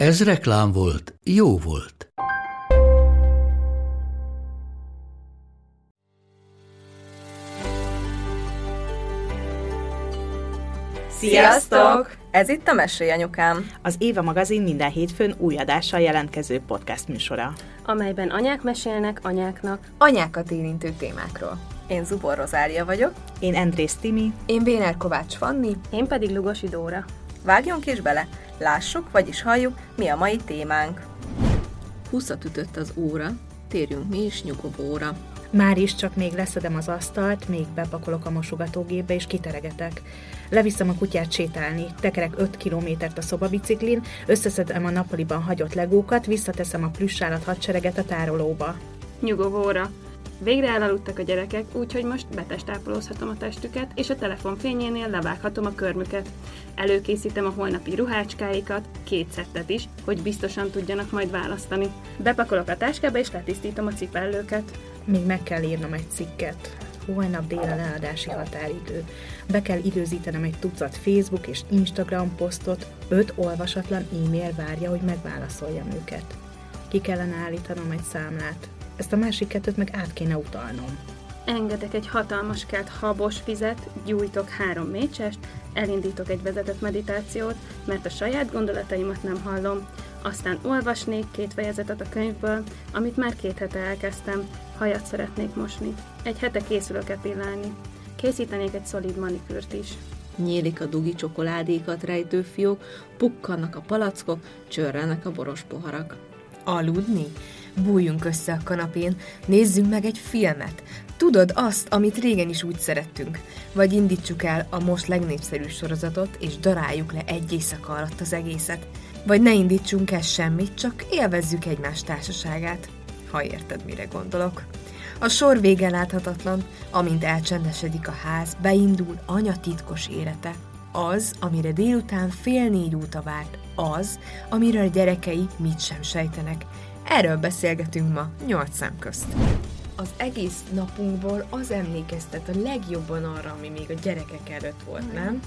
Ez reklám volt, jó volt. Sziasztok! Ez itt a Mesélj Anyukám. Az Éva magazin minden hétfőn új adással jelentkező podcast műsora. amelyben anyák mesélnek anyáknak. Anyákat érintő témákról. Én Zubor Rozália vagyok. Én Andrész Timi, Én Béner Kovács Fanni. Én pedig Lugosi Dóra. Vágjunk is bele. Lássuk, vagyis halljuk, mi a mai témánk. Húszat ütött az óra, térjünk mi is nyugovóra. Már is csak még leszedem az asztalt, még bepakolok a mosogatógépbe és kiteregetek. Leviszem a kutyát sétálni, tekerek 5 kilométert a szobabiciklin, összeszedem a nappaliban hagyott legókat, visszateszem a plüssállat hadsereget a tárolóba. Nyugovóra. Végre elaludtak a gyerekek, úgyhogy most betestápolózhatom a testüket, és a telefon fényénél levághatom a körmüket. Előkészítem a holnapi ruhácskáikat, két szettet is, hogy biztosan tudjanak majd választani. Bepakolok a táskába, és letisztítom a cipellőket. Még meg kell írnom egy cikket. Holnap dél a leadási határidő. Be kell időzítenem egy tucat Facebook és Instagram posztot, öt olvasatlan e-mail várja, hogy megválaszoljam őket. Ki kellene állítanom egy számlát. Ezt a másik kettőt meg át kéne utalnom. Engedek egy hatalmas kert habos vizet, gyújtok három mécsest, elindítok egy vezetett meditációt, mert a saját gondolataimat nem hallom. Aztán olvasnék két fejezetet a könyvből, amit már két hete elkezdtem, hajat szeretnék mosni. Egy hete készülök epilálni. Készítenék egy szolid manikűrt is. Nyílik a dugi csokoládékat rejtő fiók, pukkannak a palackok, csörrenek a boros poharak. Aludni? Bújjunk össze a kanapén, nézzünk meg egy filmet. Tudod azt, amit régen is úgy szerettünk. Vagy indítsuk el a most legnépszerűbb sorozatot, és daráljuk le egy éjszaka alatt az egészet. Vagy ne indítsunk el semmit, csak élvezzük egymás társaságát. Ha érted, mire gondolok. A sor vége láthatatlan, amint elcsendesedik a ház, beindul anya titkos élete. Az, amire délután fél négy óta várt, az, amiről gyerekei mit sem sejtenek. Erről beszélgetünk ma, nyolc szem közt. Az egész napunkból az emlékeztet a legjobban arra, ami még a gyerekek előtt volt, nem?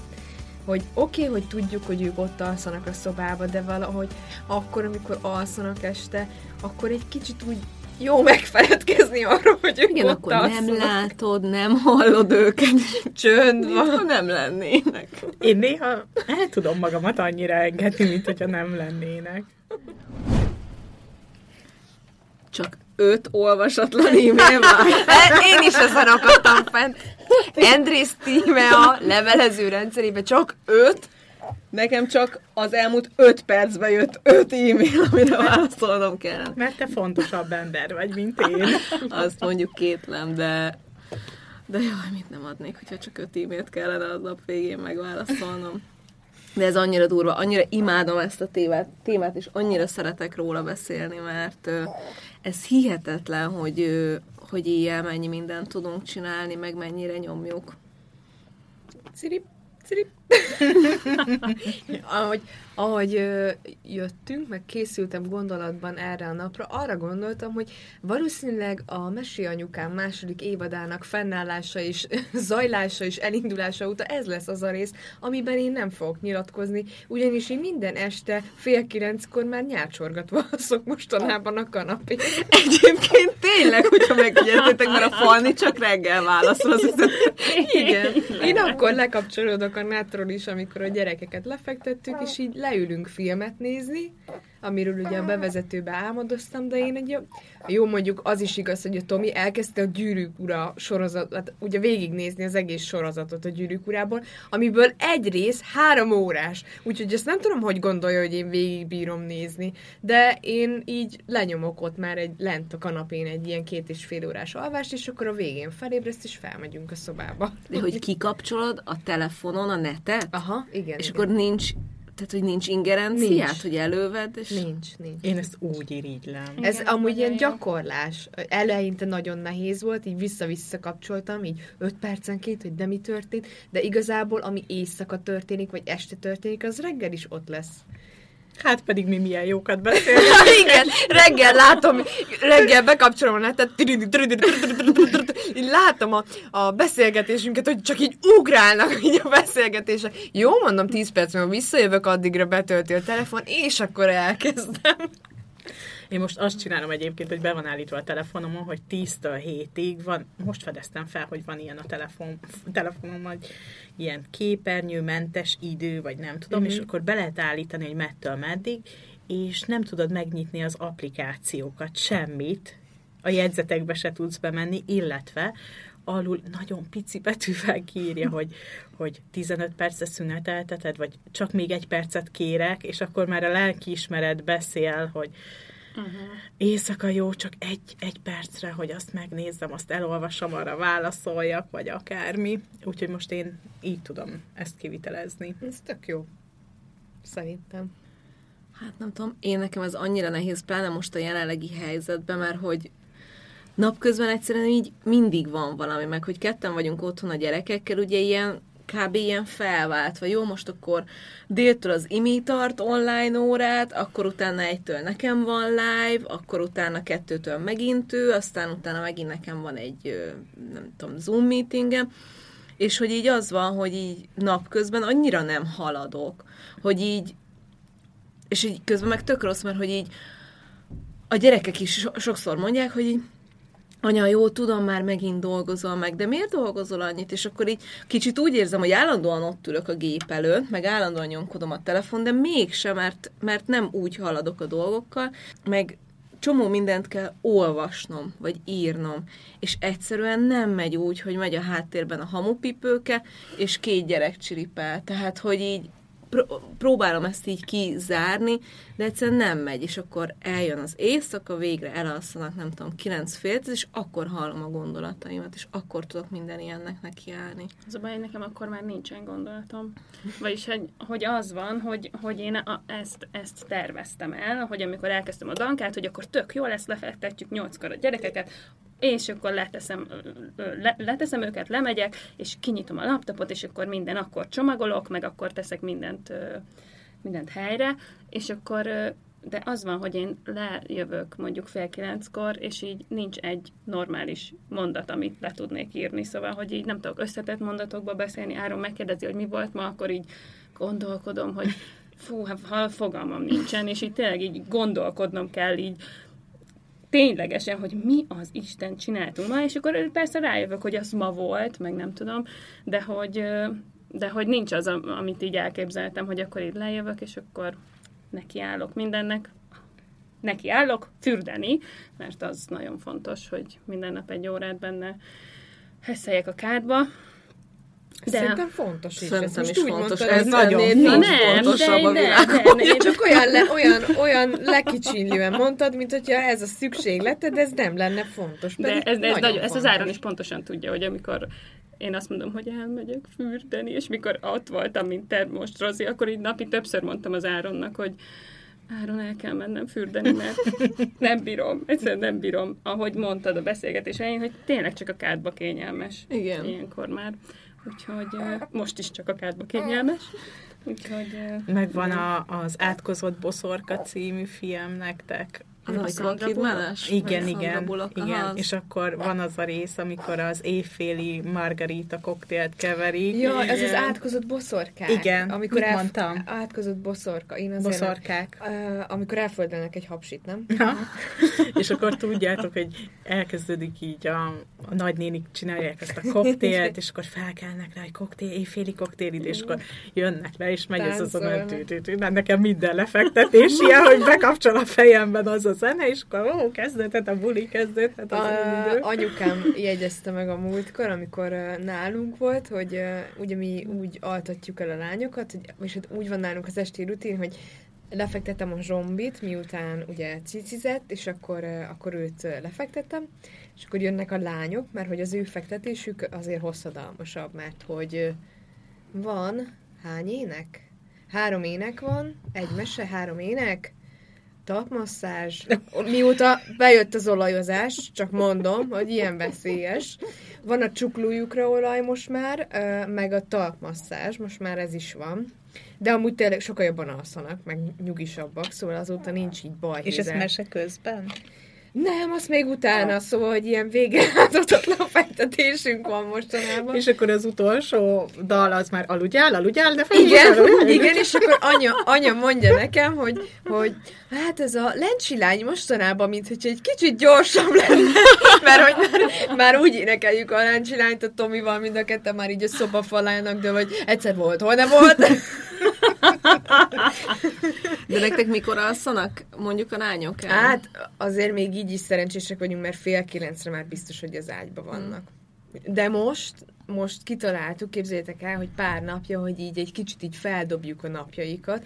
Hogy oké, okay, hogy tudjuk, hogy ők ott alszanak a szobába, de valahogy akkor, amikor alszanak este, akkor egy kicsit úgy jó megfeledkezni arról, hogy ők Igen, ott akkor alszanak. nem látod, nem hallod őket. Csönd Ha van. nem lennének. Én néha el tudom magamat annyira engedni, mint hogyha nem lennének. Csak öt olvasatlan e-mail van. Én is ezen akadtam fent. Andrész tíme a levelező rendszerében csak öt. Nekem csak az elmúlt öt percben jött öt e-mail, amire válaszolnom kell. Mert te fontosabb ember vagy, mint én. Azt mondjuk kétlem, de de jaj, mit nem adnék, hogyha csak öt e-mailt kellene a nap végén megválaszolnom. De ez annyira durva, annyira imádom ezt a témát, témát és annyira szeretek róla beszélni, mert ez hihetetlen, hogy, hogy éjjel mennyi mindent tudunk csinálni, meg mennyire nyomjuk. Cirip, cirip. ahogy, ahogy ö, jöttünk, meg készültem gondolatban erre a napra, arra gondoltam, hogy valószínűleg a Mesi Anyukám második évadának fennállása és zajlása és elindulása óta ez lesz az a rész, amiben én nem fogok nyilatkozni, ugyanis én minden este fél kilenckor már nyárcsorgatva alszok mostanában a kanapén. Egyébként tényleg, hogyha megfigyeltétek, mert a falni csak reggel válaszol az üzenetet. Igen. Én akkor lekapcsolódok a nátról is, amikor a gyerekeket lefektettük, és így leülünk filmet nézni, amiről ugye a bevezetőbe álmodoztam, de én egy jó, mondjuk az is igaz, hogy a Tomi elkezdte a Gyűrűk Ura sorozatot, hát ugye végignézni az egész sorozatot a Gyűrűk Urából, amiből egy rész három órás. Úgyhogy ezt nem tudom, hogy gondolja, hogy én végig bírom nézni, de én így lenyomok ott már egy lent a kanapén egy ilyen két és fél órás alvást, és akkor a végén felébreszt, és felmegyünk a szobába. De hogy kikapcsolod a telefonon a netet, Aha, igen. és igen. akkor nincs tehát, hogy nincs ingerenciát, Nincs. hogy előved, és... Nincs, nincs. Én ezt úgy irigylem. Ez Igen, amúgy ilyen jó. gyakorlás. Eleinte nagyon nehéz volt, így vissza-vissza kapcsoltam, így öt percenként, hogy de mi történt, de igazából ami éjszaka történik, vagy este történik, az reggel is ott lesz. Hát pedig mi milyen jókat beszélünk. Igen, reggel látom, reggel bekapcsolom a netet, így látom a, a beszélgetésünket, hogy csak így ugrálnak így a beszélgetések. Jó, mondom, 10 perc múlva visszajövök, addigra betölti a telefon, és akkor elkezdem. Én most azt csinálom egyébként, hogy be van állítva a telefonomon, hogy 10-től 7-ig van, most fedeztem fel, hogy van ilyen a telefon, telefonom, hogy ilyen képernyőmentes idő, vagy nem tudom, Mhm. és akkor be lehet állítani, hogy mettől meddig, és nem tudod megnyitni az applikációkat, semmit, a jegyzetekbe se tudsz bemenni, illetve alul nagyon pici betűvel kiírja, hogy, hogy 15 percet szünetelteted, vagy csak még egy percet kérek, és akkor már a lelkiismeret beszél, hogy Uh-huh. éjszaka jó, csak egy, egy percre, hogy azt megnézzem, azt elolvasom, arra válaszoljak, vagy akármi. Úgyhogy most én így tudom ezt kivitelezni. Ez tök jó. Szerintem. Hát nem tudom, én nekem ez annyira nehéz, pláne most a jelenlegi helyzetben, mert hogy napközben egyszerűen így mindig van valami, meg hogy ketten vagyunk otthon a gyerekekkel, ugye ilyen kb. ilyen felváltva. Jó, most akkor déltől az imi tart online órát, akkor utána egytől nekem van live, akkor utána kettőtől megint ő, aztán utána megint nekem van egy, nem tudom, Zoom meetingem, és hogy így az van, hogy így napközben annyira nem haladok, hogy így és így közben meg tök rossz, mert hogy így a gyerekek is so- sokszor mondják, hogy így, anya, jó, tudom, már megint dolgozol meg, de miért dolgozol annyit? És akkor így kicsit úgy érzem, hogy állandóan ott ülök a gép előtt, meg állandóan nyomkodom a telefon, de mégsem, mert, mert nem úgy haladok a dolgokkal, meg csomó mindent kell olvasnom, vagy írnom, és egyszerűen nem megy úgy, hogy megy a háttérben a hamupipőke, és két gyerek csiripel. Tehát, hogy így próbálom ezt így kizárni, de egyszerűen nem megy, és akkor eljön az éjszaka, végre elalszanak, nem tudom, kilenc fél, tíz, és akkor hallom a gondolataimat, és akkor tudok minden ilyennek nekiállni. Az a baj, nekem akkor már nincsen gondolatom. Vagyis, hogy, hogy az van, hogy, hogy én a, ezt, ezt terveztem el, hogy amikor elkezdtem a dankát, hogy akkor tök jó lesz, lefektetjük nyolckor a gyerekeket, és akkor leteszem, le, leteszem őket, lemegyek, és kinyitom a laptopot, és akkor minden, akkor csomagolok, meg akkor teszek mindent, mindent helyre, és akkor de az van, hogy én lejövök mondjuk fél kilenckor, és így nincs egy normális mondat, amit le tudnék írni, szóval, hogy így nem tudok összetett mondatokba beszélni, Áron megkérdezi, hogy mi volt ma, akkor így gondolkodom, hogy fú, hát fogalmam nincsen, és így tényleg így gondolkodnom kell így ténylegesen, hogy mi az Isten csináltunk ma, és akkor persze rájövök, hogy az ma volt, meg nem tudom, de hogy, de hogy nincs az, am- amit így elképzeltem, hogy akkor így lejövök, és akkor nekiállok mindennek, nekiállok fürdeni, mert az nagyon fontos, hogy minden nap egy órát benne hesszeljek a kádba. De... De, Szerintem fontos is. Szerintem most is úgy fontos. mondtad, Ez nagyon nincs Na nem, fontosabb de, a de, világon. de, de, Csak olyan, le, olyan, olyan lekicsinlően mondtad, mint hogyha ez a szükségleted, ez nem lenne fontos. De ez, ez, nagyon nagyon, ezt az fontos. Áron is pontosan tudja, hogy amikor én azt mondom, hogy elmegyek fürdeni, és mikor ott voltam, mint te most, Rozi, akkor így napi többször mondtam az Áronnak, hogy Áron, el kell mennem fürdeni, mert nem bírom, egyszerűen nem bírom, ahogy mondtad a beszélgetés elején, hogy tényleg csak a kádba kényelmes. Igen. Ilyenkor már. Úgyhogy most is csak a kádba kényelmes. Úgyhogy... Megvan a, az Átkozott Boszorka című film nektek. Az, amikor a Sandra kidmenes? Igen, igen, igen. az- És akkor van az a rész, amikor az éjféli margarita koktélt keverik. Ja, ez az Igen. átkozott boszorkák. Igen, Amikor mit elf- mondtam? Átkozott boszorka. Én azért Boszorkák. Uh, amikor elföldelnek egy hapsit, nem? és akkor tudjátok, hogy elkezdődik így a, a nagynénik csinálják ezt a koktélt, és akkor felkelnek rá, hogy koktél, éjféli koktél és akkor jönnek le, és megy ez az a nekem minden lefektetés ilyen, hogy bekapcsol a fejemben az a zene, és akkor ó, kezdődhet a buli, kezdődhet az A, idő. anyukám jegyezte meg a múltkor, amikor nálunk volt, hogy ugye mi úgy altatjuk el a lányokat, hogy, és hát úgy van nálunk az esti rutin, hogy lefektetem a zsombit, miután ugye cicizett, és akkor, akkor őt lefektettem, és akkor jönnek a lányok, mert hogy az ő fektetésük azért hosszadalmasabb, mert hogy van hány ének? három ének van, egy mese, három ének, talpmasszázs, mióta bejött az olajozás, csak mondom, hogy ilyen veszélyes. Van a csuklójukra olaj most már, meg a talpmasszázs, most már ez is van. De amúgy tényleg sokkal jobban alszanak, meg nyugisabbak, szóval azóta nincs így baj. És ez mese közben? Nem, azt még utána, szóval, hogy ilyen végrehajthatatlan fejtetésünk van mostanában. És akkor az utolsó dal az már aludjál, aludjál, de Igen, felhúzál, igen, és akkor anya, anya mondja nekem, hogy, hogy hát ez a lencsilány mostanában, mint hogy egy kicsit gyorsabb lenne, mert hogy már, már úgy énekeljük a lencsilányt a Tomival, mind a ketten már így a szoba falának, de hogy egyszer volt, hol nem volt. De nektek mikor alszanak, mondjuk a lányok el? Hát azért még így is szerencsések vagyunk, mert fél kilencre már biztos, hogy az ágyba vannak. De most, most kitaláltuk, képzeljétek el, hogy pár napja, hogy így egy kicsit így feldobjuk a napjaikat.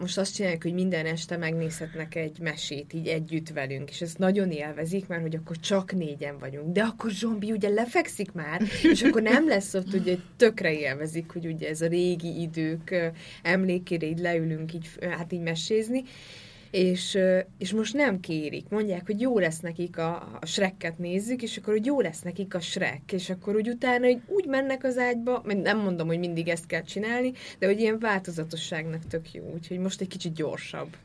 Most azt csináljuk, hogy minden este megnézhetnek egy mesét így együtt velünk, és ezt nagyon élvezik, mert hogy akkor csak négyen vagyunk. De akkor Zsombi ugye lefekszik már, és akkor nem lesz ott, ugye tökre élvezik, hogy ugye ez a régi idők emlékére így leülünk így, hát így mesézni, és, és most nem kérik. Mondják, hogy jó lesz nekik a, a Shrekket nézzük, és akkor hogy jó lesz nekik a Shrek, és akkor úgy utána hogy úgy mennek az ágyba, mert nem mondom, hogy mindig ezt kell csinálni, de hogy ilyen változatosságnak tök jó, úgyhogy most egy kicsit gyorsabb.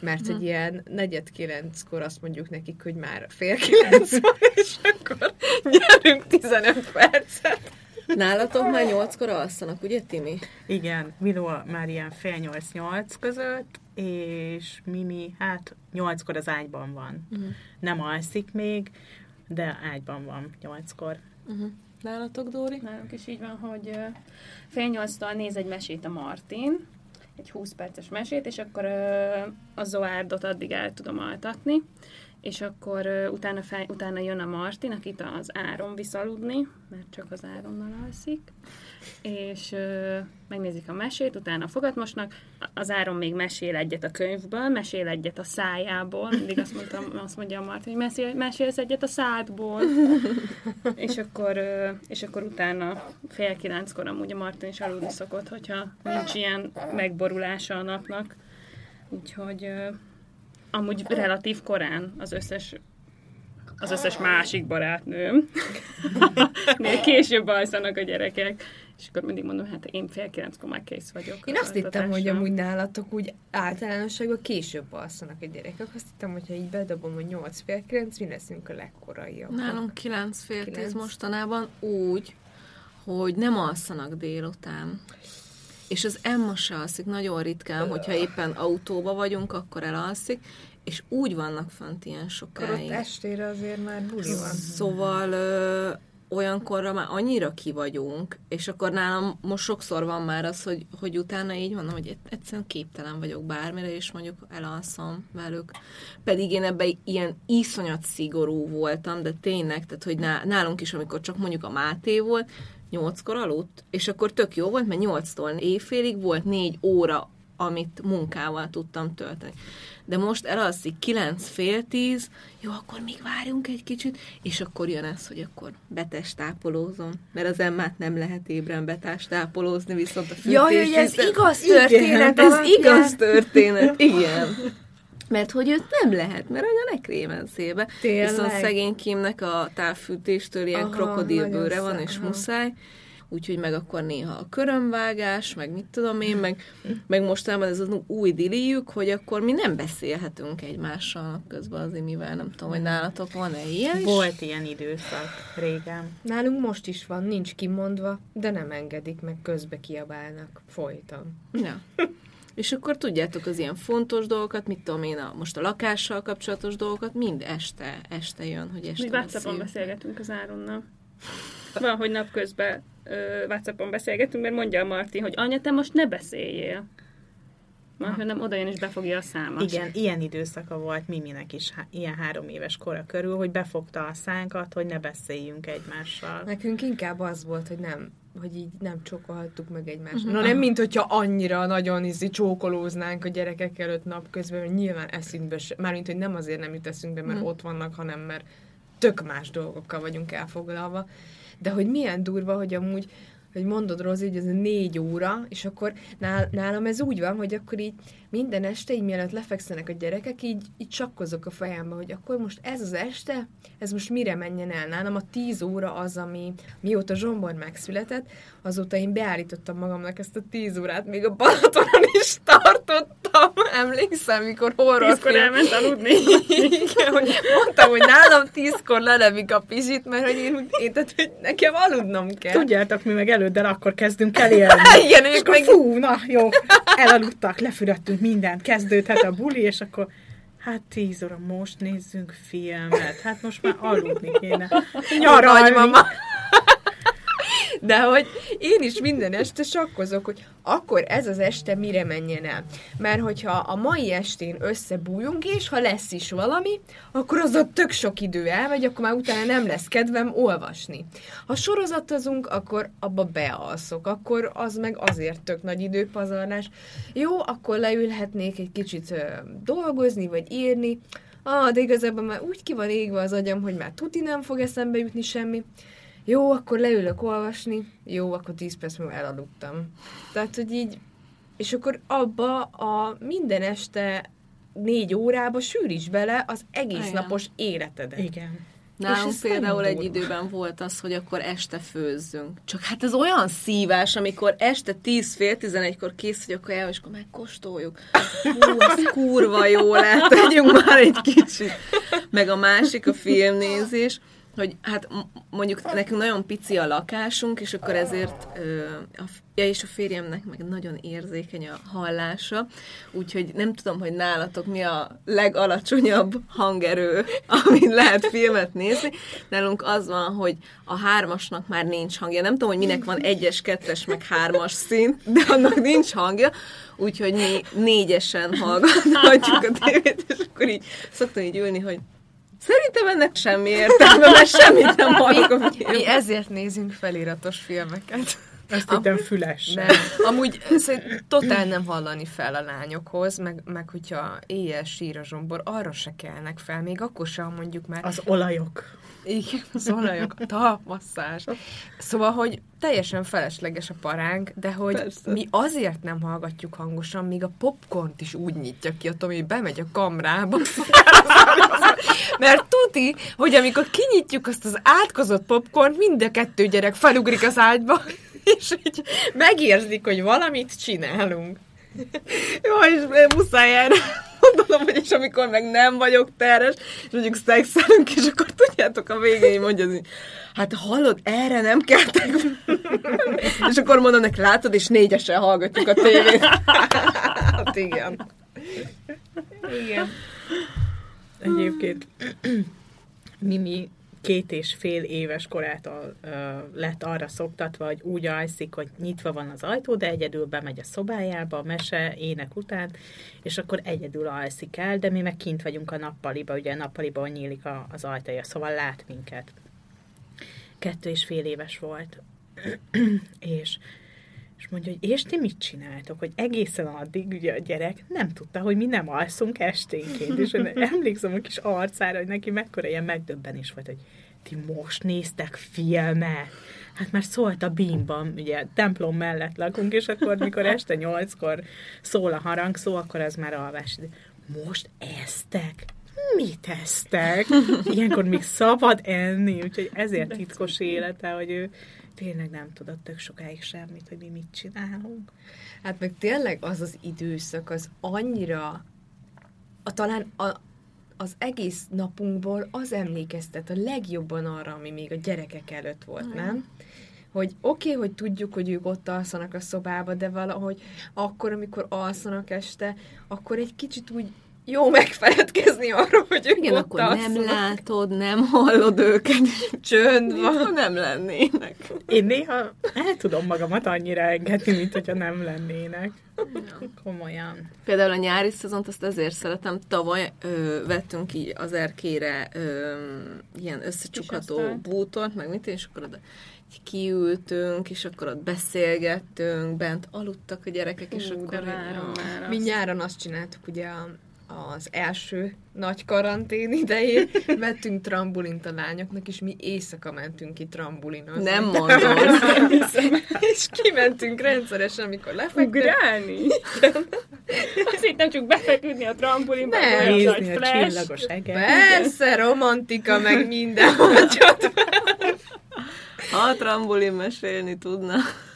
Mert hogy ilyen negyed kilenckor azt mondjuk nekik, hogy már fél kilenc van, és akkor gyerünk 15 percet. Nálatok már nyolckor alszanak, ugye Timi? Igen, Miló már ilyen fél nyolc-nyolc között, és Mimi, hát nyolckor az ágyban van. Uh-huh. Nem alszik még, de ágyban van nyolckor. Uh-huh. Nálatok, Dóri? Nálunk is így van, hogy fél nyolctól néz egy mesét a Martin, egy 20 perces mesét, és akkor a Zoárdot addig el tudom altatni, és akkor ö, utána, fel, utána jön a Martin, akit az Áron visz aludni, mert csak az Áronnal alszik, és ö, megnézik a mesét, utána fogatmosnak, az Áron még mesél egyet a könyvből, mesél egyet a szájából, mindig azt, mondtam, azt mondja a Martin, hogy mesél, mesélsz egyet a szádból, és akkor, ö, és akkor utána fél kilenckor amúgy a Martin is aludni szokott, hogyha nincs ilyen megborulása a napnak. Úgyhogy ö, amúgy relatív korán az összes az összes másik barátnőm. Nél később alszanak a gyerekek. És akkor mindig mondom, hát én fél kilenckor már kész vagyok. Én az azt hittem, hogy amúgy nálatok úgy általánosságban később alszanak a gyerekek. Azt hittem, hogyha így bedobom, hogy 8 fél 9, mi leszünk a legkoraiak. Nálunk 9 fél Kilenc. 10 mostanában úgy, hogy nem alszanak délután. És az Emma se alszik, nagyon ritkán, hogyha éppen autóba vagyunk, akkor elalszik, és úgy vannak fönt ilyen Akkor ott sokáig. estére azért már buli van. Szóval ö, olyankorra már annyira ki vagyunk, és akkor nálam most sokszor van már az, hogy, hogy utána így mondom, hogy egyszerűen képtelen vagyok bármire, és mondjuk elalszom velük. Pedig én ebben ilyen iszonyat szigorú voltam, de tényleg, tehát hogy ná- nálunk is, amikor csak mondjuk a Máté volt, nyolckor aludt, és akkor tök jó volt, mert nyolctól éjfélig volt négy óra, amit munkával tudtam tölteni. De most elalszik kilenc fél tíz, jó, akkor még várjunk egy kicsit, és akkor jön ez, hogy akkor betestápolózom, mert az emmát nem lehet ébren betestápolózni, viszont a fűtés... Jaj, hogy ez igaz történet ez alapján. igaz történet, igen. Mert hogy őt nem lehet, mert anya ne krémenszébe. Tényleg? Viszont szegény Kimnek a távfűtéstől ilyen Aha, krokodilbőre van, szá- és aha. muszáj. Úgyhogy meg akkor néha a körömvágás, meg mit tudom én, meg, meg mostában ez az új dilijük, hogy akkor mi nem beszélhetünk egymással napközben azért, mivel nem tudom, hogy nálatok van-e ilyen is? Volt ilyen időszak régen. Nálunk most is van, nincs kimondva, de nem engedik, meg közbe kiabálnak. Folyton. Ja. És akkor tudjátok az ilyen fontos dolgokat, mit tudom én, a, most a lakással kapcsolatos dolgokat, mind este, este jön, hogy este Mi WhatsAppon beszélgetünk az Áronnal. Van, hogy napközben ö, WhatsAppon beszélgetünk, mert mondja a Marti, hogy anya, te most ne beszéljél. Majd, hanem oda jön és befogja a számat. Igen, ilyen időszaka volt Miminek is, há- ilyen három éves kora körül, hogy befogta a szánkat, hogy ne beszéljünk egymással. Nekünk inkább az volt, hogy nem hogy így nem csókolhattuk meg egymást. Na nem, mint hogyha annyira nagyon izi csókolóznánk a gyerekek előtt napközben, mert nyilván eszünkbe se, mármint, hogy nem azért nem jut eszünkbe, mert ott vannak, hanem mert tök más dolgokkal vagyunk elfoglalva. De hogy milyen durva, hogy amúgy hogy mondod, Rozi, hogy ez négy óra, és akkor nál, nálam ez úgy van, hogy akkor így minden este, így mielőtt lefekszenek a gyerekek, így, így csakkozok a fejembe, hogy akkor most ez az este, ez most mire menjen el. Nálam a tíz óra az, ami mióta Zsombor megszületett, azóta én beállítottam magamnak ezt a tíz órát, még a Balatonon is tartottam. Emlékszem, mikor horror Tízkor elment aludni. Igen, hogy mondtam, hogy nálam tízkor lelevik a pizsit, mert hogy én, én tehát, hogy nekem aludnom kell. Tudjátok, mi meg előddel akkor kezdünk el élni. Igen, És akkor meg fú, na jó, elaludtak, lefürödtünk mindent, kezdődhet a buli, és akkor hát tíz óra, most nézzünk filmet, hát most már aludni kéne. Nyaralni. Nagymama. De hogy én is minden este sakkozok, hogy akkor ez az este mire menjen el. Mert hogyha a mai estén összebújunk, és ha lesz is valami, akkor az a tök sok idő elmegy, akkor már utána nem lesz kedvem olvasni. Ha sorozatozunk, akkor abba bealszok, akkor az meg azért tök nagy időpazarlás. Jó, akkor leülhetnék egy kicsit ö, dolgozni, vagy írni, Ah, de igazából már úgy ki van égve az agyam, hogy már tuti nem fog eszembe jutni semmi. Jó, akkor leülök olvasni. Jó, akkor 10 perc múlva elaludtam. Tehát, hogy így... És akkor abba a minden este négy órába sűríts bele az egész Igen. napos életedet. Igen. Nálunk például egy időben volt az, hogy akkor este főzzünk. Csak hát ez olyan szívás, amikor este 10 fél 11-kor készül a kajába, és akkor megkóstoljuk. Hú, ez kurva jó lett, tegyünk már egy kicsit. Meg a másik, a filmnézés, hogy hát mondjuk nekünk nagyon pici a lakásunk, és akkor ezért ö, a, ja, és a férjemnek meg nagyon érzékeny a hallása, úgyhogy nem tudom, hogy nálatok mi a legalacsonyabb hangerő, amin lehet filmet nézni. Nálunk az van, hogy a hármasnak már nincs hangja. Nem tudom, hogy minek van egyes, kettes, meg hármas szint, de annak nincs hangja, úgyhogy mi négyesen hallgatjuk a tévét, és akkor így szoktam így ülni, hogy Szerintem ennek semmi értelme, mert semmit nem hallok a Mi ezért nézünk feliratos filmeket. Ezt hittem füles. Nem. Amúgy totál nem hallani fel a lányokhoz, meg, meg hogyha éjjel sír a zsombor, arra se kelnek fel, még akkor sem mondjuk már. Az olajok. Igen, az olajok, a talpmasszás. Szóval, hogy teljesen felesleges a paránk, de hogy Persze. mi azért nem hallgatjuk hangosan, míg a popcornt is úgy nyitja ki a Tomi, bemegy a kamrába. Mert tuti, hogy amikor kinyitjuk azt az átkozott popcornt, mind a kettő gyerek felugrik az ágyba, és így megérzik, hogy valamit csinálunk. Jó, és muszáj erre mondanom, hogy és amikor meg nem vagyok terhes, és mondjuk szexelünk, és akkor tudjátok a végén mondja, hogy hát hallod, erre nem keltek. és akkor mondom neki, látod, és négyesen hallgatjuk a tévét. hát igen. Igen. Egyébként Mimi két és fél éves korától ö, lett arra szoktatva, hogy úgy alszik, hogy nyitva van az ajtó, de egyedül bemegy a szobájába, a mese, ének után, és akkor egyedül alszik el, de mi meg kint vagyunk a nappaliba, ugye a nappaliban nyílik a, az ajtaja, szóval lát minket. Kettő és fél éves volt. és és mondja, hogy és ti mit csináltok, hogy egészen addig ugye a gyerek nem tudta, hogy mi nem alszunk esténként, és emlékszem a kis arcára, hogy neki mekkora ilyen megdöbbenés volt, hogy ti most néztek filmet? Hát már szólt a bímban, ugye templom mellett lakunk, és akkor, mikor este nyolckor szól a harangszó, akkor az már alvás. Most eztek? Mit eztek? Ilyenkor még szabad enni, úgyhogy ezért titkos élete, hogy ő tényleg nem tudott tök sokáig semmit, hogy mi mit csinálunk. Hát meg tényleg az az időszak, az annyira, a, talán a, az egész napunkból az emlékeztet a legjobban arra, ami még a gyerekek előtt volt, nem? Hogy oké, okay, hogy tudjuk, hogy ők ott alszanak a szobába, de valahogy akkor, amikor alszanak este, akkor egy kicsit úgy jó megfeledkezni arról, hogy ők Igen, ott akkor alszanak. nem látod, nem hallod őket, Csönd van. mintha nem lennének. Én néha el tudom magamat annyira engedni, mint hogyha nem lennének. Komolyan. Például a nyári szezont azt ezért szeretem. Tavaly ö, vettünk így az erkére ö, ilyen összecsukható bútort, meg mit, és akkor oda kiültünk, és akkor ott beszélgettünk, bent aludtak a gyerekek, és Hú, akkor... de várom már Mi azt. nyáron azt csináltuk ugye a, az első nagy karantén idején vettünk trambulint a lányoknak, és mi éjszaka mentünk ki trambulinos. Nem mondod. és kimentünk rendszeresen, amikor lefektünk. Ugrálni? Azt hittem csak befeküdni a trambulinba, Nem. olyan nagy Nézni a flash. csillagos eget. Persze, romantika, meg minden, Ha trambulin mesélni tudna.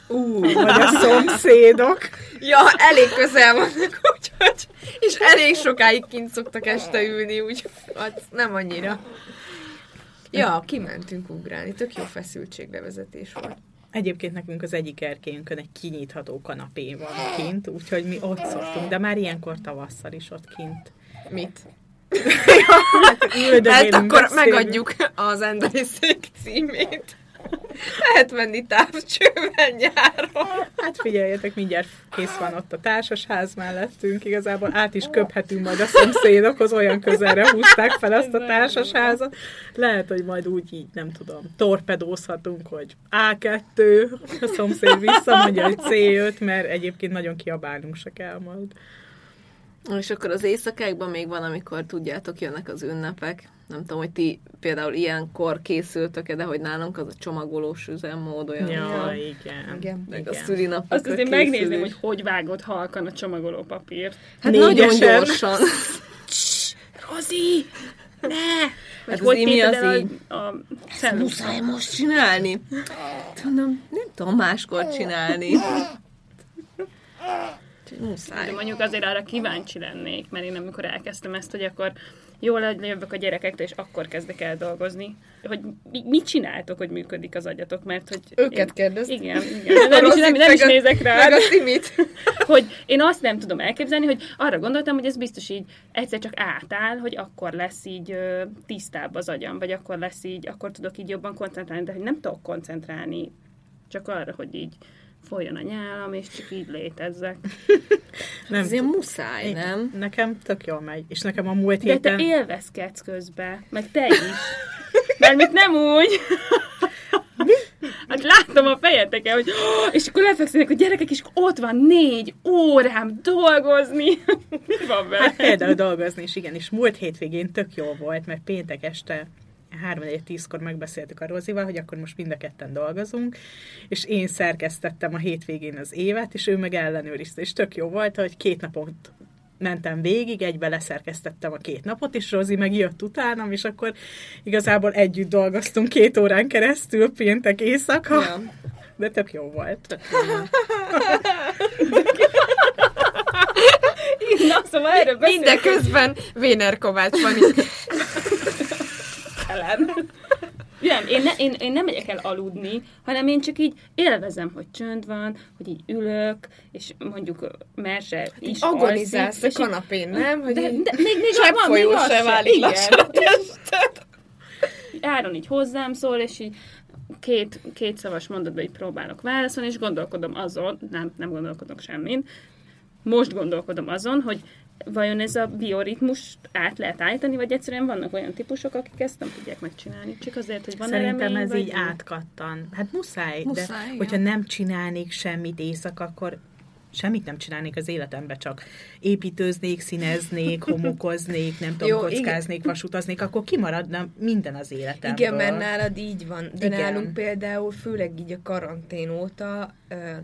Ú, vagy a szomszédok. Ja, elég közel vannak, úgyhogy... És elég sokáig kint szoktak este ülni, úgyhogy hát nem annyira. Ja, kimentünk ugrálni, tök jó feszültségbevezetés volt. Egyébként nekünk az egyik erkélyünkön egy kinyitható kanapé van kint, úgyhogy mi ott szoktunk, de már ilyenkor tavasszal is ott kint. Mit? Üldögélünk, Hát akkor beszélünk. megadjuk az emberi szék címét. Lehet menni távcsőben nyáron. Hát figyeljetek, mindjárt kész van ott a társasház mellettünk, igazából át is köphetünk majd a szomszédokhoz, olyan közelre húzták fel azt a társasházat. Lehet, hogy majd úgy így, nem tudom, torpedózhatunk, hogy A2, a szomszéd visszamondja, hogy C5, mert egyébként nagyon kiabálnunk se kell majd. És akkor az éjszakákban még van, amikor tudjátok, jönnek az ünnepek. Nem tudom, hogy ti például ilyenkor készültök-e, de hogy nálunk az a csomagolós üzemmód olyan. Ja, igen. Igen. Meg a szülinapokra Azt azért készülés. megnézném, hogy hogy vágott halkan a csomagoló papírt. Hát nagyon Négyesen. gyorsan. Rozi! Ne! Hát hogy Imi az így. a, a szellusz. Muszáj most csinálni. Tudom, nem tudom máskor csinálni. Úgyhogy De Muszáj. mondjuk azért arra kíváncsi lennék, mert én amikor elkezdtem ezt, hogy akkor jól jövök a gyerekektől, és akkor kezdek el dolgozni. Hogy mi- mit csináltok, hogy működik az agyatok, mert hogy... Őket én, kérdezted? Igen, igen. Nem, is, nem, nem is nézek rá. Meg a Timit. hogy én azt nem tudom elképzelni, hogy arra gondoltam, hogy ez biztos így egyszer csak átáll, hogy akkor lesz így ö, tisztább az agyam, vagy akkor lesz így, akkor tudok így jobban koncentrálni, de hogy nem tudok koncentrálni csak arra, hogy így folyjon a nyálam, és csak így létezzek. Nem Azért t- muszáj, Én- nem? Nekem tök jól megy. És nekem a múlt De te héten... élvezkedsz közben, meg te is. Mert mit nem úgy. Hát látom a fejeteken, hogy "Oh!" és akkor lefekszenek a gyerekek, és ott van négy órám dolgozni. Mi van vele? Hát például dolgozni is, igen, és múlt hétvégén tök jó volt, mert péntek este 3 tízkor megbeszéltük a Rozival, hogy akkor most mind a ketten dolgozunk, és én szerkesztettem a hétvégén az évet, és ő meg ellenőrizte, és tök jó volt, hogy két napot mentem végig, egybe leszerkesztettem a két napot, és Rozi meg jött utánam, és akkor igazából együtt dolgoztunk két órán keresztül, péntek éjszaka, Ja. de tök jó volt. Na, szóval erről. Mindeközben Véner Kovács van itt. Ellen. Nem, én, ne, én, én nem megyek el aludni, hanem én csak így élvezem, hogy csönd van, hogy így ülök, és mondjuk Merse is Agonizálsz a alszik, így- kanapén, nem? Hogy de, így de, még, még csepp van, még az se válik Igen. lassan a tested. Áron így hozzám szól, és így két, két szavas mondatban így próbálok válaszolni, és gondolkodom azon, nem, nem gondolkodok semmin, most gondolkodom azon, hogy vajon ez a bioritmus át lehet állítani, vagy egyszerűen vannak olyan típusok, akik ezt nem tudják megcsinálni, csak azért, hogy van Szerintem remény, ez vagy így nem. átkattan. Hát muszáj, Muszáj, de igen. hogyha nem csinálnék semmit éjszaka, akkor semmit nem csinálnék az életembe, csak építőznék, színeznék, homokoznék, nem tudom, Jó, kockáznék, vasutaznék, akkor kimaradna minden az életemből. Igen, mert nálad így van. De Igen. nálunk például, főleg így a karantén óta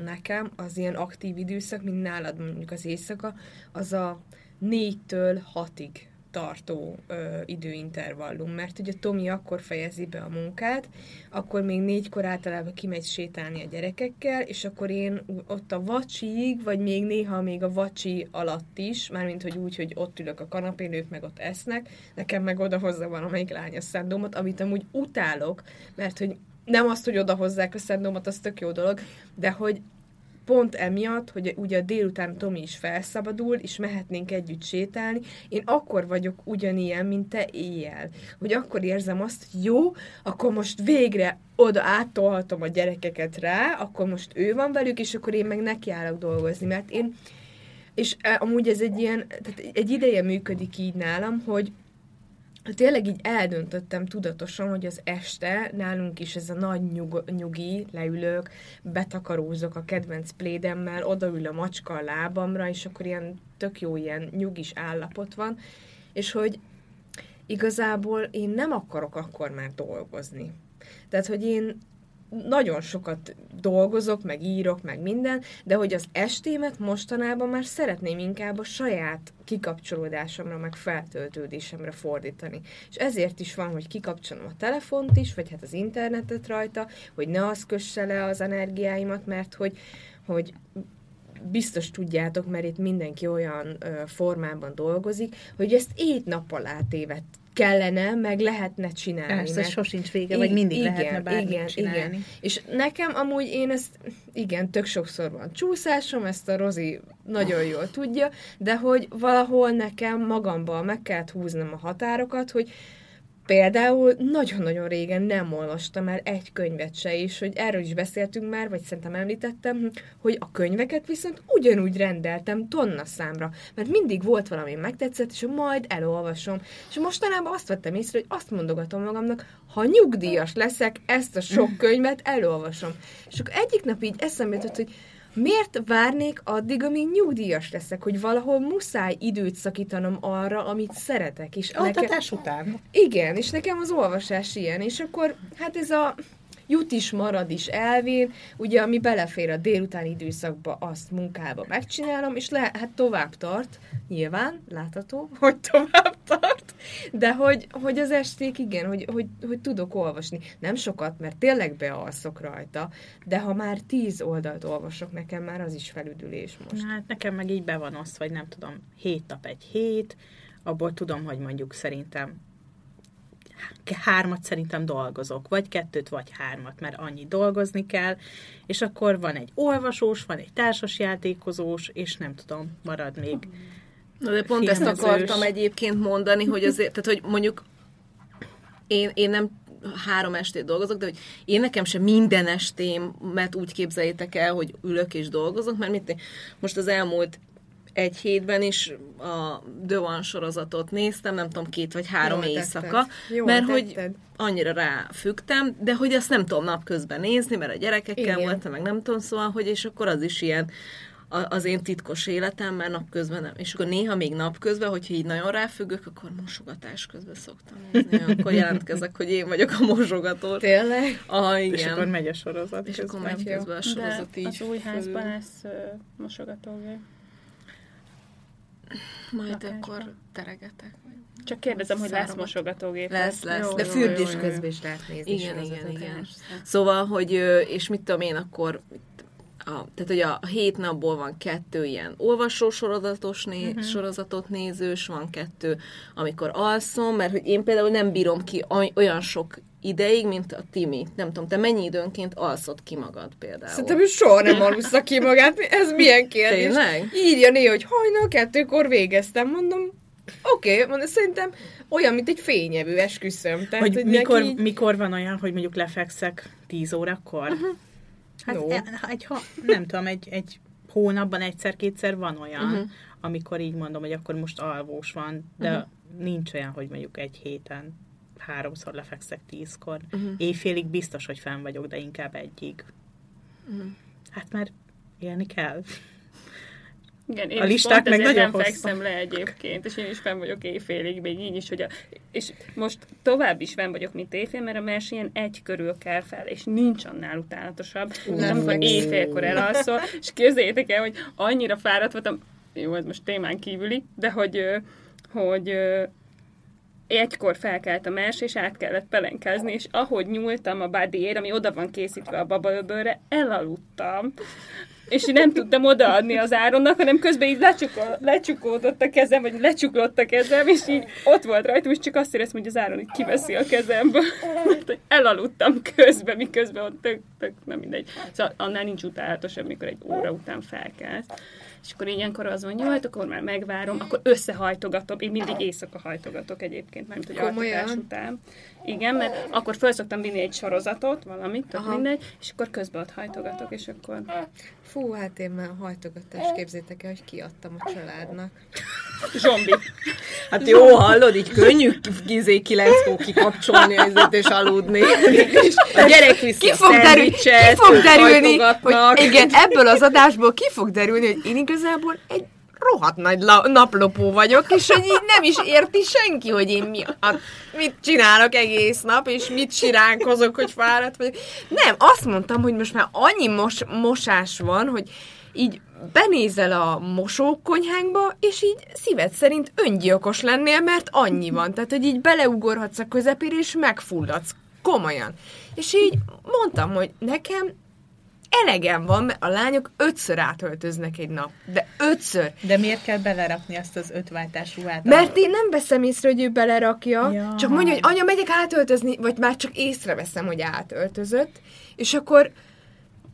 nekem az ilyen aktív időszak, mint nálad mondjuk az éjszaka, az a négytől hatig tartó ö, időintervallum, mert ugye Tomi akkor fejezi be a munkát, akkor még négykor általában kimegy sétálni a gyerekekkel, és akkor én ott a vacsiig, vagy még néha még a vacsi alatt is, mármint hogy úgy, hogy ott ülök a kanapén, ők meg ott esznek, nekem meg odahozza valamelyik lány a szendómat, amit amúgy utálok, mert hogy nem azt, hogy odahozzák a szendómat, az tök jó dolog, de hogy pont emiatt, hogy ugye délután Tomi is felszabadul, és mehetnénk együtt sétálni, én akkor vagyok ugyanilyen, mint te éjjel. Hogy akkor érzem azt, hogy jó, akkor most végre oda áttolhatom a gyerekeket rá, akkor most ő van velük, és akkor én meg nekiállok dolgozni, mert én és eh, amúgy ez egy ilyen, tehát egy ideje működik így nálam, hogy tényleg így eldöntöttem tudatosan, hogy az este nálunk is ez a nagy nyug, nyugi, leülök, betakarózok a kedvenc plédemmel, odaül a macska a lábamra, és akkor ilyen tök jó ilyen nyugis állapot van, és hogy igazából én nem akarok akkor már dolgozni. Tehát, hogy én nagyon sokat dolgozok, meg írok, meg minden, de hogy az estémet mostanában már szeretném inkább a saját kikapcsolódásomra, meg feltöltődésemre fordítani. És ezért is van, hogy kikapcsolom a telefont is, vagy hát az internetet rajta, hogy ne az kösse le az energiáimat, mert hogy, hogy biztos tudjátok, mert itt mindenki olyan formában dolgozik, hogy ezt ét nappal átévet kellene, meg lehetne csinálni. Persze, mert- sosincs vége, vagy mindig lehetne bármit igen, csinálni. Igen. És nekem amúgy én ezt, igen, tök sokszor van csúszásom, ezt a Rozi nagyon jól tudja, de hogy valahol nekem magamban meg kellett húznom a határokat, hogy Például nagyon-nagyon régen nem olvastam el egy könyvet se, és hogy erről is beszéltünk már, vagy szerintem említettem, hogy a könyveket viszont ugyanúgy rendeltem tonna számra, mert mindig volt valami megtetszett, és majd elolvasom. És mostanában azt vettem észre, hogy azt mondogatom magamnak, ha nyugdíjas leszek, ezt a sok könyvet elolvasom. És akkor egyik nap így eszembe jutott, hogy Miért várnék addig, amíg nyugdíjas leszek, hogy valahol muszáj időt szakítanom arra, amit szeretek. És Altatás után. igen, és nekem az olvasás ilyen, és akkor hát ez a jut is, marad is elvén, ugye ami belefér a délutáni időszakba, azt munkába megcsinálom, és le, hát tovább tart, nyilván, látható, hogy tovább tart, de hogy, hogy az esték igen, hogy, hogy, hogy tudok olvasni. Nem sokat, mert tényleg bealszok rajta, de ha már tíz oldalt olvasok, nekem már az is felüdülés most. Na, Hát nekem meg így be van osztva, vagy nem tudom, hét nap egy hét, abból tudom, hogy mondjuk szerintem hármat szerintem dolgozok, vagy kettőt, vagy hármat, mert annyi dolgozni kell, és akkor van egy olvasós, van egy társasjátékozós, és nem tudom, marad még. Na de pont ezt Filmezős. akartam egyébként mondani, hogy azért, tehát hogy mondjuk én, én nem három estét dolgozok, de hogy én nekem sem minden estémet úgy képzeljétek el, hogy ülök és dolgozok, mert mit, most az elmúlt egy hétben is a The One sorozatot néztem, nem tudom, két vagy három Jól éjszaka. Jól mert hogy tetted. annyira ráfügtem, de hogy azt nem tudom napközben nézni, mert a gyerekekkel Igen. voltam, meg nem tudom, szóval, hogy és akkor az is ilyen az én titkos életem, mert napközben nem. És akkor néha még napközben, hogyha így nagyon ráfüggök, akkor mosogatás közben szoktam nézni. Akkor jelentkezek, hogy én vagyok a mosogató. Tényleg? Ah, És akkor igen. megy a sorozat. És akkor közben. megy közben a sorozat De így. az új házban lesz ö, mosogatógép. Majd lakásban. akkor teregetek. Csak kérdezem, hogy lesz mosogatógép. Lesz, lesz. Jó, De fürdés jó, jó, jó. közben is lehet nézni Igen, igen, igen. Szóval, hogy, és mit tudom én, akkor a, tehát, hogy a hét napból van kettő ilyen olvasó sorozatos né- uh-huh. sorozatot nézős, van kettő, amikor alszom, mert hogy én például nem bírom ki oly- olyan sok ideig, mint a Timi. Nem tudom, te mennyi időnként alszod ki magad például? Szerintem ő soha nem alussza ki magát. Ez milyen kérdés? Tényleg? Írja néha, hogy hajnal kettőkor végeztem. Mondom, oké, okay, mondom, szerintem olyan, mint egy fényevő, esküszöm. Tehát, Hogy mikor, neki így- mikor van olyan, hogy mondjuk lefekszek 10 órakor? Uh-huh. Hát No. e- egy, ha, nem tudom, egy, egy hónapban egyszer-kétszer van olyan, uh-huh. amikor így mondom, hogy akkor most alvós van, de uh-huh. nincs olyan, hogy mondjuk egy héten háromszor lefekszek tízkor. Uh-huh. Éjfélig biztos, hogy fenn vagyok, de inkább egyig. Uh-huh. Hát mert élni kell. Igen, én A is listák meg nagyon nem fekszem le egyébként, és én is fenn vagyok éjfélig, még így is, hogy a, és most tovább is fenn vagyok, mint éjfél, mert a mes ilyen egy körül kell fel, és nincs annál utálatosabb, uh, amikor fekszem. éjfélkor elalszol, és képzeljétek el, hogy annyira fáradt voltam, jó, ez most témán kívüli, de hogy, hogy egykor felkelt a mes, és át kellett pelenkázni, és ahogy nyúltam a bodyért, ami oda van készítve a babaöbölre, elaludtam. És én nem tudtam odaadni az Áronnak, hanem közben így lecsukol, lecsukódott a kezem, vagy lecsuklott a kezem, és így ott volt rajtam, és csak azt éreztem, hogy az Áron így kiveszi a kezemből. Elaludtam közben, miközben ott tök, tök, nem mindegy. Szóval annál nincs utálatosabb, mikor egy óra után felkelsz. És akkor ilyenkor az van, jó, hát akkor már megvárom, akkor összehajtogatom. Én mindig éjszaka hajtogatok egyébként, mert hogy altatás után. Igen, mert akkor föl szoktam vinni egy sorozatot, valamit, tök mindegy, és akkor közben ott hajtogatok, és akkor... Fú, hát én már hajtogatást képzétek el, hogy kiadtam a családnak. Zsombi. Hát jó, hallod, így könnyű gizé kilenckor kikapcsolni az izét és aludni. És a gyerek viszi Ki a fog, derül, ki fog derülni, hogy igen, ebből az adásból ki fog derülni, hogy én igazából egy rohadt nagy la- naplopó vagyok, és hogy így nem is érti senki, hogy én mi, a, mit csinálok egész nap, és mit siránkozok, hogy fáradt vagyok. Nem, azt mondtam, hogy most már annyi mos, mosás van, hogy így benézel a mosókonyhánkba, és így szíved szerint öngyilkos lennél, mert annyi van. Tehát, hogy így beleugorhatsz a közepére, és megfulladsz. Komolyan. És így mondtam, hogy nekem elegem van, mert a lányok ötször átöltöznek egy nap. De ötször. De miért kell belerakni azt az ötváltás ruhát? Mert én nem veszem észre, hogy ő belerakja, Ja. csak mondja, hogy anya, megyek átöltözni, vagy már csak észreveszem, hogy átöltözött, és akkor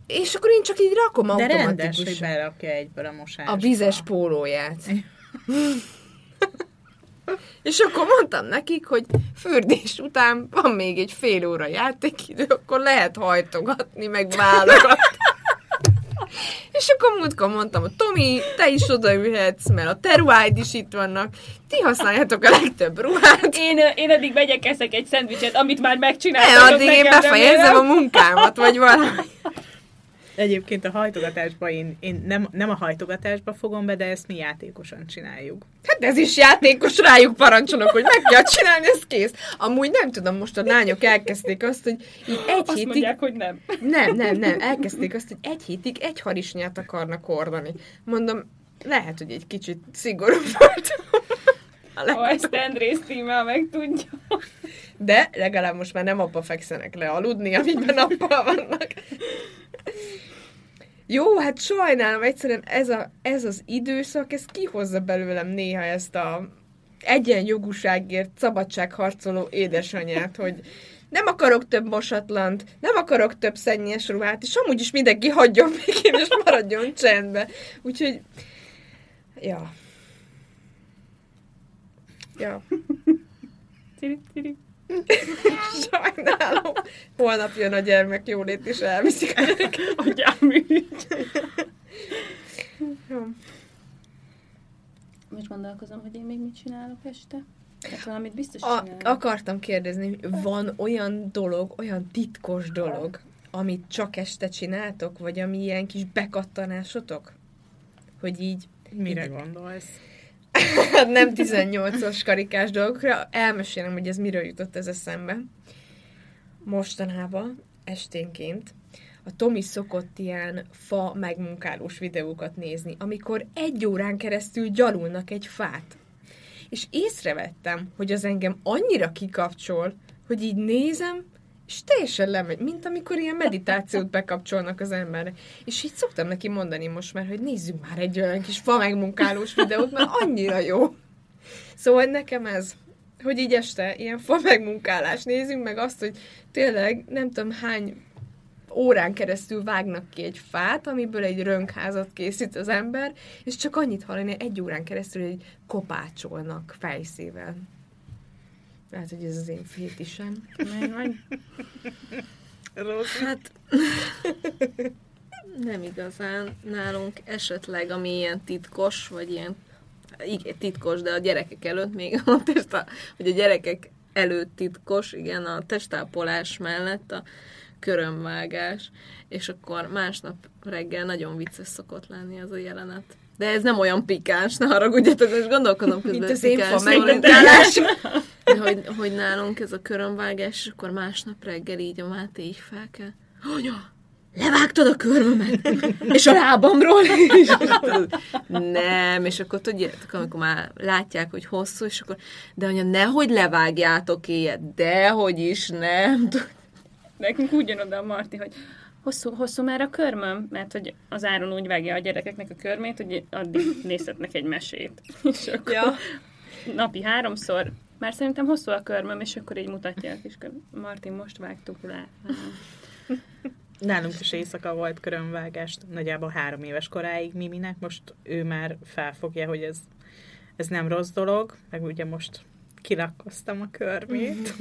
és akkor én csak így rakom De rendes, hogy automatikusan belerakja egyből a mosásba. a vizes pólóját. És akkor mondtam nekik, hogy fürdés után van még egy fél óra játékidő, akkor lehet hajtogatni, meg válogatni. És akkor múltkor mondtam, hogy Tomi, te is odaülhetsz, mert a te ruháid is itt vannak. Ti használjátok a legtöbb ruhát. Én, én addig megyek, eszek egy szendvicset, amit már megcsináltam. addig én befejezem a munkámat, vagy valami. Egyébként a hajtogatásba én, én nem, nem a hajtogatásba fogom be, de ezt mi játékosan csináljuk. Hát ez is játékos, rájuk parancsolok, hogy meg kell csinálni, ez kész. Amúgy nem tudom, most a lányok elkezdték azt, hogy így egy Azt hétig... mondják, hogy nem. Nem, nem, nem, elkezdték azt, hogy egy hétig egy harisnyát akarnak ordani. Mondom, lehet, hogy egy kicsit szigorú voltam. A Ha ezt Andrész tímmel meg tudja. De legalább most már nem abba fekszenek le aludni, amiben nappal vannak. Jó, hát sajnálom, egyszerűen ez, a, ez az időszak, ez kihozza belőlem néha ezt a egyenjogúságért szabadságharcoló édesanyát, hogy nem akarok több mosatlant, nem akarok több szennyes ruhát, és amúgy is mindenki hagyjon békén, és maradjon csendbe. Úgyhogy, ja. Ja. Ciri, ciri. Sajnálom. Holnap jön a gyermek jólét, és elviszik a gyereket. Agyám ügy. Jó. Most gondolkozom, hogy én még mit csinálok este. Hát valamit biztos A, csinálok. akartam kérdezni, hogy van olyan dolog, olyan titkos dolog, amit csak este csináltok, vagy ami ilyen kis bekattanásotok? Hogy így Mire gondolsz? nem 18-as karikás dolgokra, elmesélem, hogy ez miről jutott ez eszembe. Mostanában, esténként, a Tomi szokott ilyen fa megmunkálós videókat nézni, amikor egy órán keresztül gyalulnak egy fát. És észrevettem, hogy az engem annyira kikapcsol, hogy így nézem, és teljesen lemegy, mint amikor ilyen meditációt bekapcsolnak az emberre. És így szoktam neki mondani most már, hogy nézzünk már egy olyan kis fa megmunkálós videót, mert annyira jó. Szóval nekem ez, hogy így este ilyen fa megmunkálás nézzünk meg azt, hogy tényleg nem tudom hány órán keresztül vágnak ki egy fát, amiből egy rönkházat készít az ember, és csak annyit hallani egy órán keresztül, hogy kopácsolnak fejszével. Lehet, hogy ez az én fétisem. Rossz. Hát nem igazán. Nálunk esetleg, ami ilyen titkos, vagy ilyen igen, titkos, de a gyerekek előtt még a testa, hogy a gyerekek előtt titkos, igen, a testápolás mellett a körömvágás, és akkor másnap reggel nagyon vicces szokott lenni az a jelenet. De ez nem olyan pikáns, ne haragudjatok, most gondolkodom közben. Mint az én pikáns fa hogy, hogy nálunk ez a körömvágás, és akkor másnap reggel így a Máté így fel kell. Anya, levágtad a körmömet, és a lábamról is. Nem, és akkor tudjátok, amikor már látják, hogy hosszú, és akkor, de anya, nehogy levágjátok éjjel, dehogy is, nem. Nekünk úgy jön oda a Marti, hogy hosszú, hosszú már a körmöm, mert hogy az áron úgy vágja a gyerekeknek a körmét, hogy addig nézhetnek egy mesét. És akkor Ja. napi háromszor, már szerintem hosszú a körmöm, és akkor így mutatja a kis körmöm. Martin, most vágtuk le. Nálunk is éjszaka volt körömvágás, nagyjából három éves koráig Miminek, most ő már felfogja, hogy ez, ez nem rossz dolog, meg ugye most kilakkoztam a körmét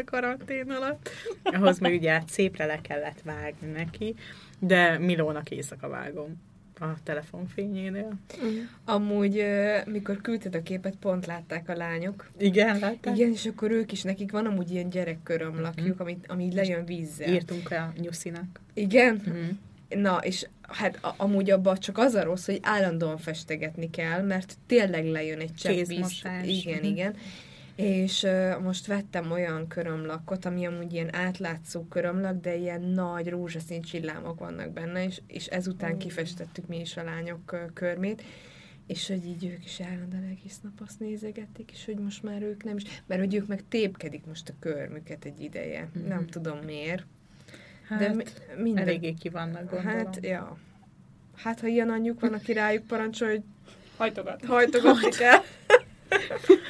a karantén alatt. Ahhoz meg ugye hát szépre le kellett vágni neki, de Milónak éjszaka vágom. a telefonfényénél. Amúgy, ö, mikor küldted a képet, pont látták a lányok. Igen, láttál? Igen, és akkor ők is, nekik van amúgy ilyen gyerekkörömlakjuk, amit, ami így lejön vízzel. Írtunk a nyuszinak. Igen? Mhm. Na, és hát a, amúgy abban csak az a rossz, hogy állandóan festegetni kell, mert tényleg lejön egy csepp víz. Igen, Mhm. igen. És uh, most vettem olyan körömlakot, ami amúgy ilyen átlátszó körömlak, de ilyen nagy rózsaszín csillámok vannak benne, és, és ezután kifestettük mi is a lányok uh, körmét, és hogy így ők is állandóan egész nap azt nézegették, és hogy most már ők nem is, mert hogy ők meg tépkedik most a körmüket egy ideje. Mhm. Nem tudom miért. Hát, de mi, minden, eléggé ki vannak, gondolom. Hát, ja. Hát, ha ilyen anyjuk van, aki rájuk parancsol, hogy Hajtogat. hajtogatni kell.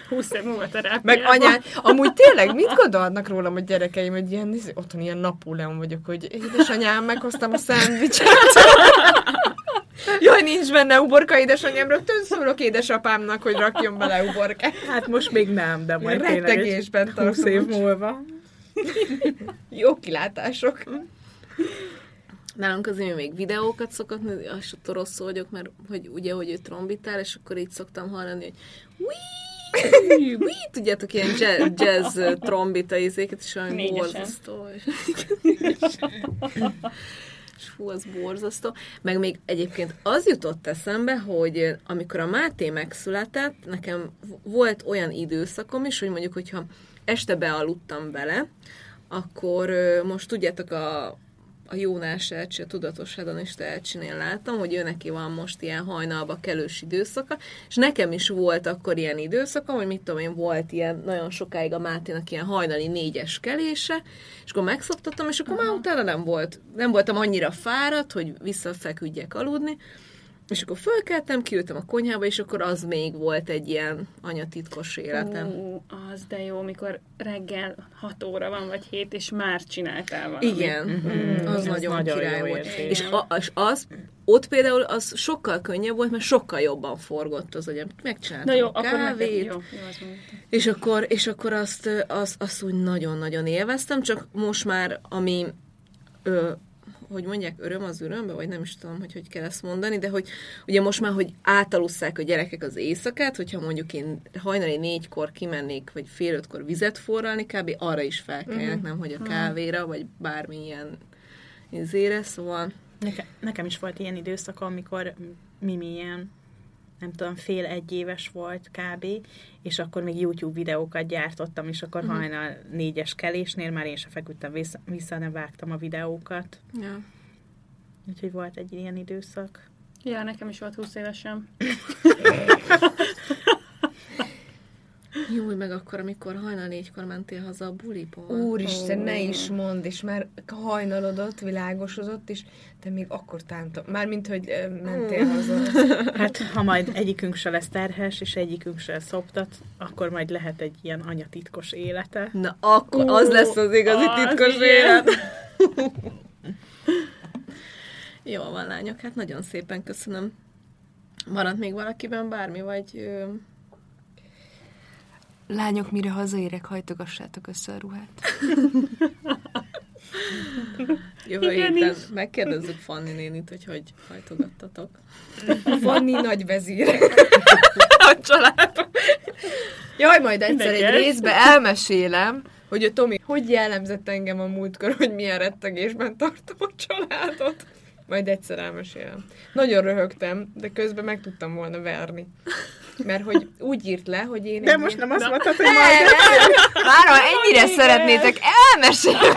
20 év múlva terápiában. Meg anyám, amúgy tényleg mit gondolnak rólam a gyerekeim, hogy ilyen, nézd, otthon ilyen Napóleon vagyok, hogy édesanyám, meghoztam a szendvicset. Jaj, nincs benne uborka, édesanyám, rögtön szólok édesapámnak, hogy rakjon bele uborkát. Hát most még nem, de majd Ilyen tényleg egy rettegésben 20 tartom. év múlva. Jó kilátások. Nálunk azért még videókat szokott, nézni, azt attól rosszul vagyok, mert hogy ugye, hogy ő trombitál, és akkor így szoktam hallani, hogy Wii! Wii! Tudjátok, ilyen jazz, jazz trombita izéket, és olyan borzasztó. És fú, az borzasztó. Meg még egyébként az jutott eszembe, hogy amikor a Máté megszületett, nekem volt olyan időszakom is, hogy mondjuk, hogyha este bealudtam bele, akkor most tudjátok a a Jónás Elcsi, a Tudatos Hedonista Elcsinél láttam, hogy ő neki van most ilyen hajnalba kelős időszaka, és nekem is volt akkor ilyen időszaka, hogy mit tudom én, volt ilyen nagyon sokáig a Máténak ilyen hajnali négyes kelése, és akkor megszoktattam, és akkor már utána nem volt, nem voltam annyira fáradt, hogy visszafeküdjek aludni, és akkor fölkeltem, kiültem a konyhába, és akkor az még volt egy ilyen anyatitkos életem. Ú, az de jó, mikor reggel 6 óra van, vagy 7, és már csináltál valamit. Igen, Mhm. az Ez nagyon, nagyon király jó volt. És, a, és az, ott például az sokkal könnyebb volt, mert sokkal jobban forgott az agyam. Megcsináltam Na jó, a akkor kávét, jó, jó az mondta. és akkor, és akkor azt, ö, azt, azt úgy nagyon-nagyon élveztem, csak most már, ami ö, hogy mondják, öröm az örömbe, vagy nem is tudom, hogy hogy kell ezt mondani, de hogy ugye most már, hogy átalusszák a gyerekek az éjszakát, hogyha mondjuk én hajnali négykor kimennék, vagy fél ötkor vizet forralni, kb. arra is felkeljenek, Mhm. nem hogy a kávéra, vagy bármilyen izére, szóval Neke, nekem is volt ilyen időszak, amikor Mimi ilyen, nem tudom, fél egy éves volt kb. És akkor még YouTube videókat gyártottam, és akkor uh-huh. hajnal négyes kelésnél már én se feküdtem vissza, vissza nem vágtam a videókat. ja. Úgyhogy volt egy ilyen időszak. Ja, nekem is volt 20 évesem. Jó, meg akkor, amikor hajnal négykor mentél haza a buliból. Úristen, ne is mondd, és már hajnalodott, világosodott, és te még akkor tántam. Mármint, hogy ö, mentél haza. Hát, ha majd egyikünk se lesz terhes, és egyikünk se szoptat, akkor majd lehet egy ilyen anyatitkos élete. Na, akkor az lesz az igazi az titkos igen. élet. Jó van, lányok, hát nagyon szépen köszönöm. Maradt még valakiben bármi, vagy ö, Lányok, mire hazaérek, hajtogassátok össze a ruhát. jövő Igen héten is. megkérdezzük Fanni nénit, hogy hogy hajtogattatok. Fanni nagy vezír. a család. Jaj, majd egyszer egy Érdekes. részbe elmesélem, hogy a Tomi hogy jellemzett engem a múltkor, hogy milyen rettegésben tartom a családot. Majd egyszer elmesélem. Nagyon röhögtem, de közben meg tudtam volna verni. Mert hogy úgy írt le, hogy én... De most nem azt mondtad, hogy majd... ha ennyire szeretnétek, elmesélem.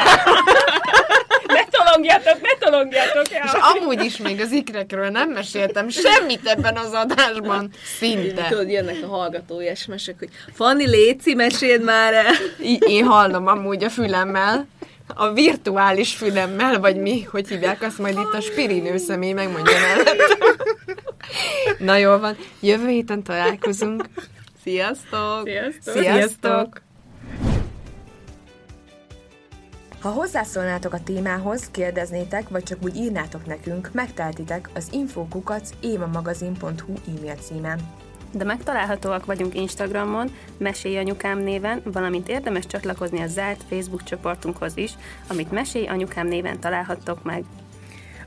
Ne tolongjátok, ne tolongjátok! És Ja. amúgy is még az ikrekről nem meséltem semmit ebben az adásban. Szinte. Tudod, jönnek a hallgatói SMS-ek, hogy Fanni, Léci, meséld már el! Én hallom amúgy a fülemmel, a virtuális fülemmel, vagy mi, hogy hívják, azt majd itt a spirinő személy megmondja mellett. Na jól van, jövő héten találkozunk. Sziasztok! Sziasztok! Sziasztok! Ha hozzászólnátok a témához, kérdeznétek, vagy csak úgy írnátok nekünk, megteltitek az infokukac émamagazin.hu e-mail címen. De megtalálhatóak vagyunk Instagramon, Mesélj Anyukám néven, valamint érdemes csatlakozni a zárt Facebook csoportunkhoz is, amit Mesélj Anyukám néven találhattok meg.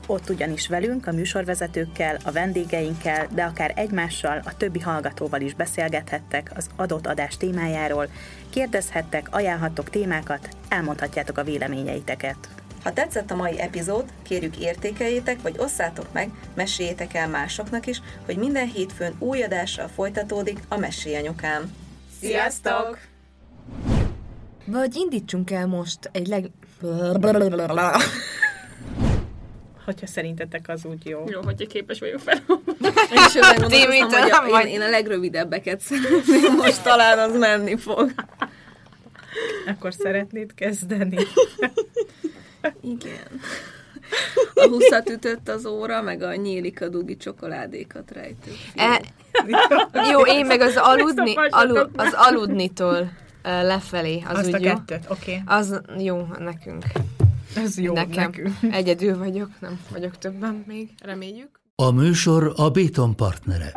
Ott ugyanis velünk, a műsorvezetőkkel, a vendégeinkkel, de akár egymással, a többi hallgatóval is beszélgethettek az adott adás témájáról, kérdezhettek, ajánlhattok témákat, elmondhatjátok a véleményeiteket. Ha tetszett a mai epizód, kérjük értékeljétek, vagy osszátok meg, meséljétek el másoknak is, hogy minden hétfőn új adással folytatódik a Mesélyanyukám. Sziasztok! Vagy indítsunk el most egy leg... Hogyha szerintetek az úgy jó. Jó, hogyha képes vagyok fel. Én is Timi, nem vagy. én, én a legrövidebbeket szeretném, most talán az menni fog. Akkor szeretnéd kezdeni? Igen. A huszat ütött az óra, meg a nyílik a dugi csokoládékat rejtő. E, jó, én meg az aludni, alu, az aludnitól ö, lefelé, az Azt úgy a jó. kettőt, oké. Az jó nekünk. Ez jó Nekem. nekünk. Egyedül vagyok, nem vagyok többen még, reméljük. A műsor a Béton partnere.